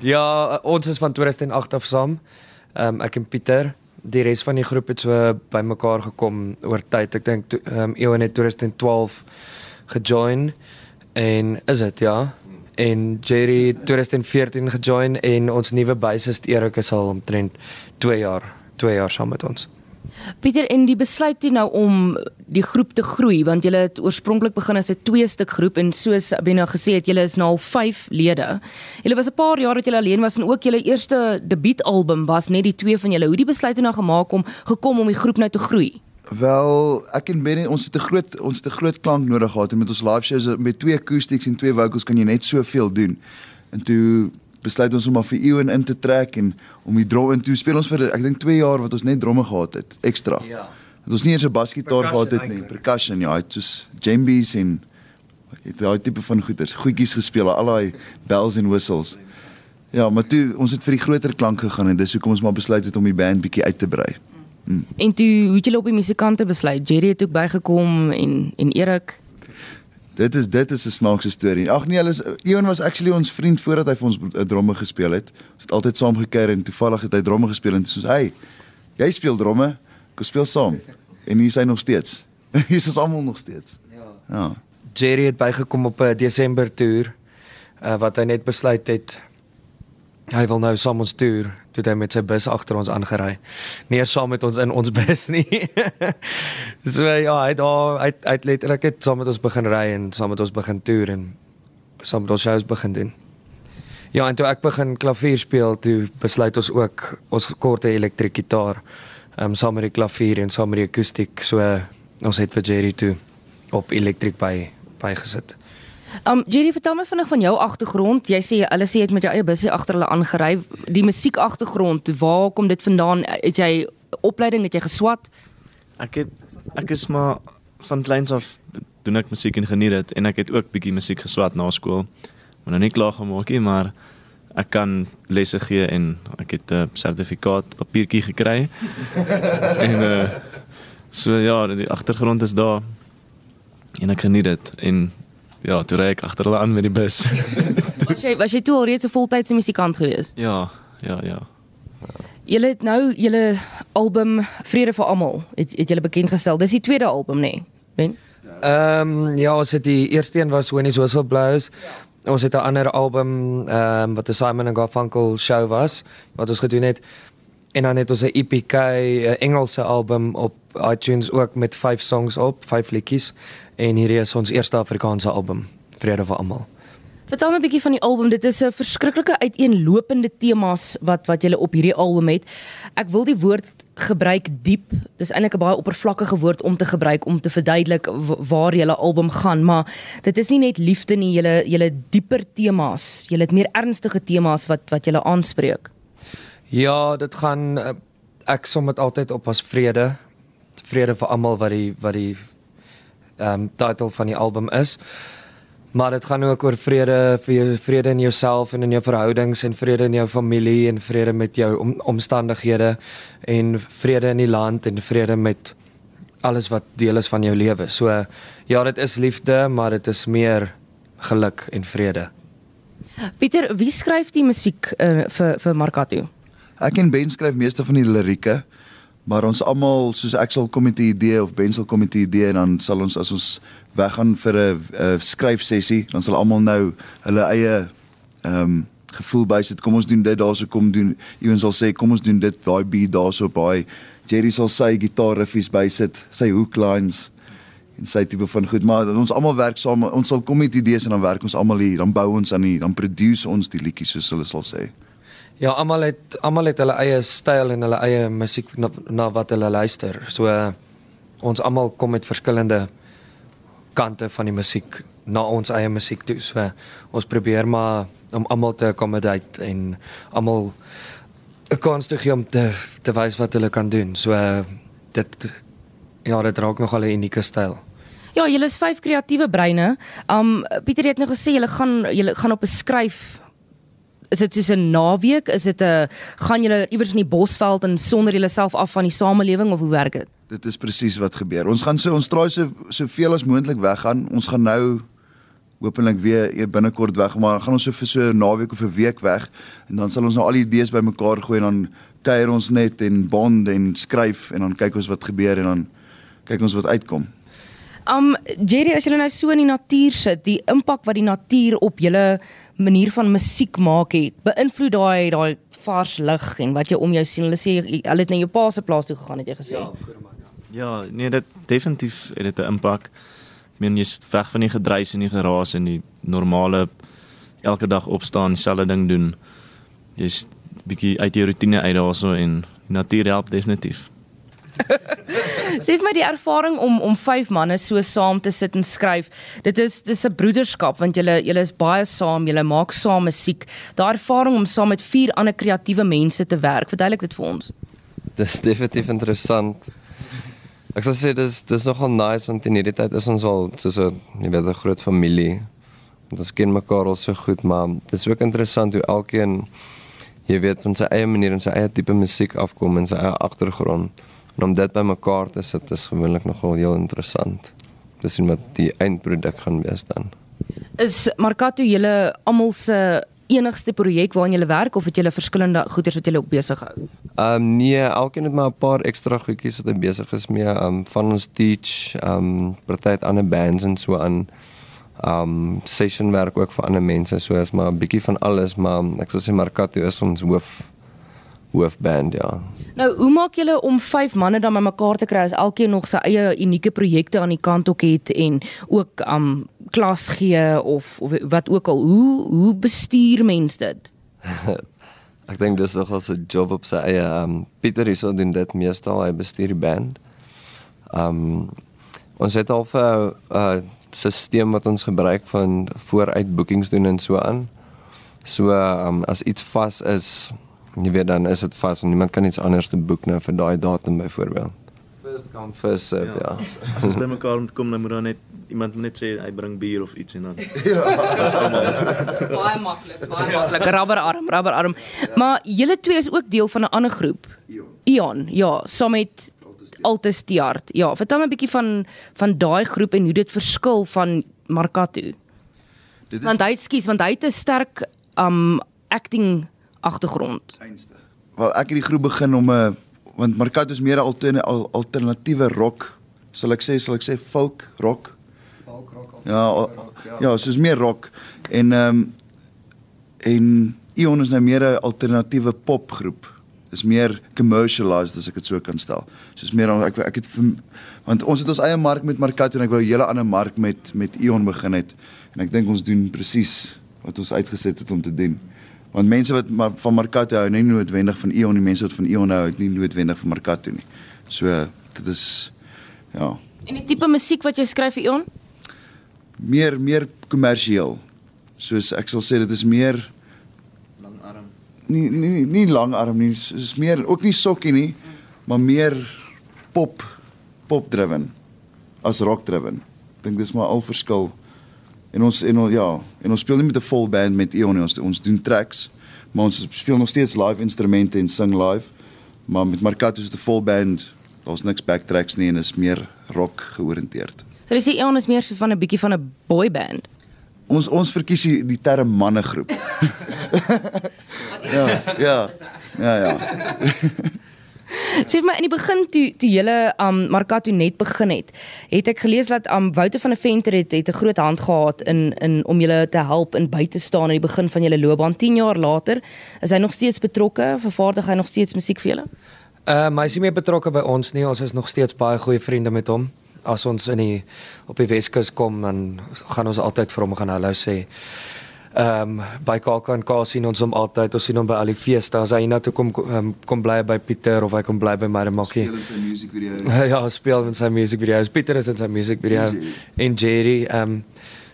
Ja, ons is van 2008 af saam. Ehm um, ek en Pieter, die res van die groep het so bymekaar gekom oor tyd. Ek dink ehm um, Ewan het 2012 gejoin en is dit ja. En Jerry 2014 gejoin en ons nuwe bassist Erik is al omtrent 2 jaar, 2 jaar saam met ons. Pieter en die besluit toe nou om die groep te groei want julle het oorspronklik begin as 'n twee stuk groep en soos Abena gesê het julle is nou al 5 lede. Julle was 'n paar jaar wat julle alleen was en ook julle eerste debuutalbum was net die twee van julle. Hoe die besluit toe nou gemaak om gekom om die groep nou te groei? Wel, ek en Benny, ons het 'n groot ons het 'n groot klank nodig gehad en met ons live shows met twee acoustics en twee vocals kan jy net soveel doen. En toe besluit ons om maar vir Ewan in te trek en om die drum en toe speel ons vir ek dink 2 jaar wat ons net drumme gehad het ekstra. Ja. Het ons nie eers 'n basgitaar gehad het nie, percussion ja, het soos djembes en het daai tipe van goeders, goedjies gespeel, al daai bells en whistles. Ja, maar toe ons het vir die groter klank gegaan en dis hoekom ons maar besluit het om die band bietjie uit te brei. Hmm. En toe hoe het julle op die musikante besluit? Jerry het ook bygekom en en Erik Dit is dit is 'n snaakse storie. Ag nee, hulle is Ion was actually ons vriend voordat hy vir ons 'n dromme gespeel het. Ons het altyd saam gekuier en toevallig het hy dromme gespeel en soos hy jy speel dromme, kom speel saam. En hier is hy nog steeds. hier is ons almal nog steeds. Ja. Ja. Jerry het bygekom op 'n Desember toer uh, wat hy net besluit het hy wil nou saam ons toer toe hy met sy bus agter ons aangery. Nie saam met ons in ons bus nie. so ja, hy daar hy hy het letterlik net saam met ons begin ry en saam met ons begin toer en saam met ons shows begin doen. Ja, en toe ek begin klavier speel, toe besluit ons ook ons korte elektriese gitaar ehm um, saam met die klavier en saam met die akoestiek. So ons het vir Jerry toe op elektriek by bygesit. Um Jerry, vertel my vinnig van jou agtergrond. Jy sê hulle sê jy het met jou eie busie agter hulle aangery. Die musiek agtergrond, waar kom dit vandaan? Het jy opleiding, het jy geswat? Ek het ek is maar van kleins af doen ek musiek en geniet dit en ek het ook bietjie musiek geswat na skool. Maar nou nie klaar gemaak nie, maar ek kan lesse gee en ek het 'n sertifikaat papiertjie gekry. en uh so ja, die agtergrond is daar. En ek geniet dit en ja, toe ry ek agter hulle aan met die bus. was jy was jy toe al reeds 'n voltydse musikant gewees? Ja, ja, ja. Julle het nou julle album Vrede vir Almal het het julle bekend gestel. Dis die tweede album nê? Nee? Ben? Ehm um, ja, ons het die eerste een was It's Whistle Blows. Ons het 'n ander album ehm um, wat 'n Simon and Garfunkel show was wat ons gedoen het. En dan het ons 'n EPK, 'n Engelse album op iTunes ook met 5 songs op, 5 liedjies en hierdie is ons eerste Afrikaanse album, Vrede vir Almal. Vertel my 'n bietjie van die album. Dit is 'n verskriklike uiteenlopende temas wat wat jy op hierdie album het. Ek wil die woord gebruik diep. Dis eintlik 'n baie oppervlakkige woord om te gebruik om te verduidelik waar 'n album gaan, maar dit is nie net liefde nie, jy jy dieper temas. Jy het meer ernstige temas wat wat jy aanspreek. Ja, dit gaan eh, ek som dit altyd op as vrede. Vrede vir almal wat die wat die ehm um, titel van die album is. Maar dit gaan ook oor vrede vir jou vrede in jouself en in jou verhoudings en vrede in jou familie en vrede met jou om, omstandighede en vrede in die land en vrede met alles wat deel is van jou lewe. So ja, dit is liefde, maar dit is meer geluk en vrede. Pieter, wie skryf die musiek uh, vir vir Markato? Ek en Ben skryf meeste van die lirieke, maar ons almal soos ek sal kom met 'n idee of Ben sal kom met 'n idee en dan sal ons as ons weggaan vir 'n skryfsessie, dan sal almal nou hulle eie ehm um, gevoel bysit. Kom ons doen dit daarso kom doen. Iemand sal sê kom ons doen dit daai beat daarso by. Jerry sal sy gitaarriffies bysit, sy hook lines en sy tipe van goed, maar ons almal werk saam. Ons sal kom met idees en dan werk ons almal hier, dan bou ons aan die dan produce ons die liedjies soos hulle sal sê. Ja, almal het almal het hulle eie styl en hulle eie musiek na, na wat hulle luister. So uh, ons almal kom met verskillende kante van die musiek na ons eie musiek toe. So uh, ons probeer maar om almal te accommodate en almal 'n kans te gee om te te wys wat hulle kan doen. So uh, dit ja, dit raak nog al 'n unieke styl. Ja, julle is vyf kreatiewe breine. Um Pieter het nou gesê julle gaan julle gaan op 'n skryf is dit soos 'n naweek? Is dit 'n gaan julle iewers in die bosveld en sonder julleself af van die samelewing of hoe werk dit? Dit is presies wat gebeur. Ons gaan so ons traai so soveel as moontlik weggaan. Ons gaan nou hopelik weer e- binnekort weg, maar gaan ons so vir so 'n naweek of 'n week weg en dan sal ons nou al die idees bymekaar gooi en dan kuier ons net en bond en skryf en dan kyk ons wat gebeur en dan kyk ons wat uitkom. Um Jerry, as jy nou so in die natuur sit, die impak wat die natuur op julle manier van musiek maak het, beïnvloed daai daai vars lig en wat jy om jou sien. Hulle sê hulle het na jou pa se plaas toe gegaan het jy gesê. Ja. Ja, nee, dit definitief het dit 'n impak. Ek meen jy's weg van die gedruis en die geraas en die normale elke dag opstaan, dieselfde ding doen. Jy's bietjie uit jou rotine uit daarso en die natuur help definitief. Sê vir my die ervaring om om vyf manne so saam te sit en skryf. Dit is dis 'n broederskap want julle julle is baie saam, julle maak saam musiek. Daai ervaring om saam met vier ander kreatiewe mense te werk. Verduidelik dit vir ons. Dis definitief interessant. Ek sal sê dis dis nogal nice want in hierdie tyd is ons al soos 'n jy weet 'n groot familie. Want ons ken mekaar al so goed, maar dis ook interessant hoe elkeen jy weet van sy eie manier en sy eie tipe musiek afkom en sy eie agtergrond. En om dit bymekaar te sit is gewoonlik nogal heel interessant. Dis sien wat die eindproduk gaan wees dan. Is Markato julle almal se enigste projek waaraan julle werk of het julle verskillende goeders wat julle ook besig hou? Ehm um, nee, elkeen het maar 'n paar ekstra goedjies wat hy besig is mee. Ehm um, van ons teach, ehm um, party het ander bands en so aan. Ehm um, session werk ook vir ander mense, so is maar 'n bietjie van alles, maar ek sal sê Markato is ons hoof hoofband, ja. Nou, hoe maak julle om vyf manne dan bymekaar te kry as elkeen nog sy eie unieke projekte aan die kant ook het en ook um klas gee of, of wat ook al. Hoe hoe bestuur mens dit? Ek dink dis nogal 'n job op sy eie. Um, Pieter hierso doen dit meestal, hy bestuur die band. Um, ons het al 'n uh, stelsel wat ons gebruik van vooruit boekings doen en so aan. So um, as iets vas is, jy weet dan is dit vas en niemand kan iets anders te boek nou vir daai datum byvoorbeeld. First come first serve, ja. ja. As ons bymekaar moet kom, dan moet daar net iemand net sê hy bring bier of iets en dan Baie maklik, baie maklik. Rubberarm, rubberarm. Maar julle twee is ook deel van 'n ander groep. Ion. Ion, ja, saam met Altus Tiart. Ja, vertel my 'n bietjie van van daai groep en hoe dit verskil van Markato. Dit is Want hy skus, want hy het 'n sterk um acting agtergrond. einste. Wel ek het die groep begin om 'n want Markato is meer 'n alterne, al, alternatiewe rock. Sal ek sê, sal ek sê folk rock? Folk rock. Ja, al, ja, soos meer rock en ehm um, en Ion is nou meer 'n alternatiewe popgroep. Dis meer commercialized as ek dit so kan stel. Soos meer ek ek het want ons het ons eie mark met Markato en ek wou 'n hele ander mark met met Ion begin het en ek dink ons doen presies wat ons uitgeset het om te doen. Want mense wat maar van Markato hou, nie noodwendig van Ion nie, mense wat van Ion hou, het nie noodwendig van Markato nie. So dit is ja, En die tipe musiek wat jy skryf vir Ion? meer meer kommersieel. Soos ek sal sê dit is meer langarm. nie nie nie langarm nie, dis is meer ook nie sokkie nie, maar meer pop pop driven as rock driven. Ek dink dis maar al verskil. En ons en ons ja, en ons speel nie met 'n vol band met Eon nie, ons ons doen tracks, maar ons speel nog steeds live instrumente en sing live. Maar met Marcato is dit 'n vol band. Daar's niks backtracks nie en is meer rock georiënteerd. So jy sê Ion is meer so van 'n bietjie van 'n boy band. Ons ons verkies die, die term mannegroep. ja, ja. Ja ja. Sê vir my in die begin toe toe julle um Markato net begin het, het ek gelees dat um Wouter van der Venter het het 'n groot hand gehad in in om julle te help en by te staan aan die begin van julle loopbaan. 10 jaar later is hy nog steeds betrokke, vervaardig hy nog steeds musiek vir julle? Ehm uh, hy is nie meer betrokke by ons nie. Ons is nog steeds baie goeie vriende met hom. As ons in die op die Weskus kom dan gaan ons altyd vir hom gaan hallo sê. Ehm um, by KAK sien ons hom altyd. Ons sien hom by al die feeste. As hy hiernatoe kom um, kom bly by Pieter of hy kom bly by Marimakkie. Speel in sy musiekvideo. ja, speel in sy musiekvideo's. Pieter is in sy musiekvideo En Jerry. Ehm um,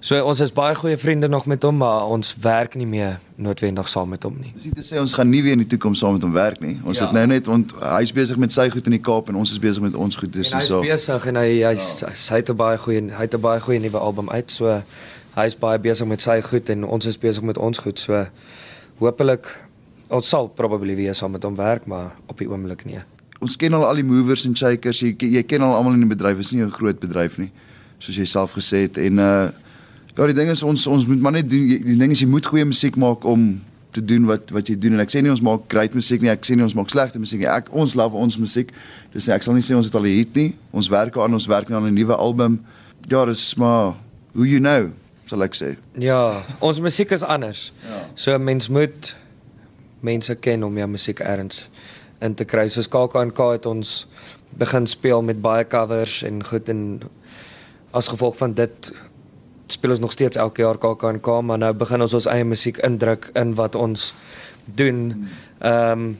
so ons is baie goeie vriende nog met hom, maar ons werk nie meer noodwendig saam met hom nie. Dis nie te sê ons gaan nie weer in die toekoms saam met hom werk nie. Ons Ja. het nou net ont hy's besig met sy goed in die Kaap en ons is besig met ons goed. Dis En hy is so. besig en hy hy's hy het 'n baie goeie hy het 'n baie goeie nuwe album uit. So hy's baie besig met sy goed en ons is besig met ons goed. So hopelik ons sal probably weer saam met hom werk, maar op die oomblik nie. Ons ken al al die movers en shakers. Jy jy ken al almal in die bedryf. Dit is nie 'n groot bedryf nie, soos jy self gesê het en uh Ja, die ding is ons ons moet maar net doen die ding is jy moet goeie musiek maak om te doen wat wat jy doen en ek sê nie ons maak great musiek nie, ek sê nie ons maak slegte musiek nie. Ek ons love ons musiek. Dis ek sal nie sê ons het al 'n hit nie. Ons werk aan ons werk aan 'n nuwe album. Ja, dis maar who you know, sal ek sê. Ja, ons musiek is anders. Ja. So mens moet mense ken om jou musiek erns in te kry. Soos KAK&K het ons begin speel met baie covers en goed en as gevolg van dit speel ons nog steeds elke jaar KAK&K, maar nou begin ons ons eie musiek indruk in wat ons doen. Ehm um,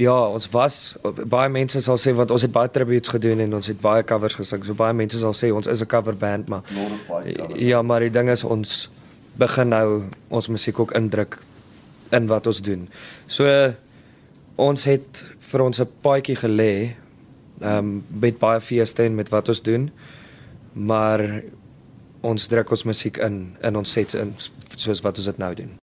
Ja, ons was baie mense sal sê want ons het baie tributes gedoen en ons het baie covers gesing. So baie mense sal sê ons is 'n cover band, maar cover. Ja, maar die ding is ons begin nou ons musiek ook indruk in wat ons doen. So ons het vir ons 'n paadjie gelê ehm um, met baie feeste en met wat ons doen. Maar ons druk ons musiek in in ons sets in soos wat ons dit nou doen.